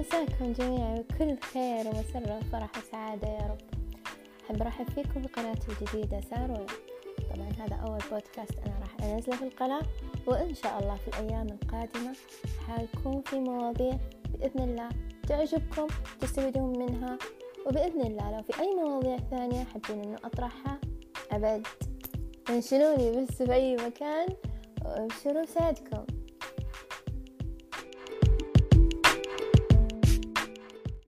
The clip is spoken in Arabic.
مساكم جميعا بكل خير ومسرة وفرح وسعادة يا رب. أحب أرحب فيكم في قناتي الجديدة سارونا طبعا هذا أول بودكاست أنا راح أنزله في القناة وإن شاء الله في الأيام القادمة حيكون في مواضيع بإذن الله تعجبكم تستفيدون منها وبإذن الله لو في أي مواضيع ثانية حابين إنه أطرحها أبد. انشلوني بس في أي مكان وابشروا سعدكم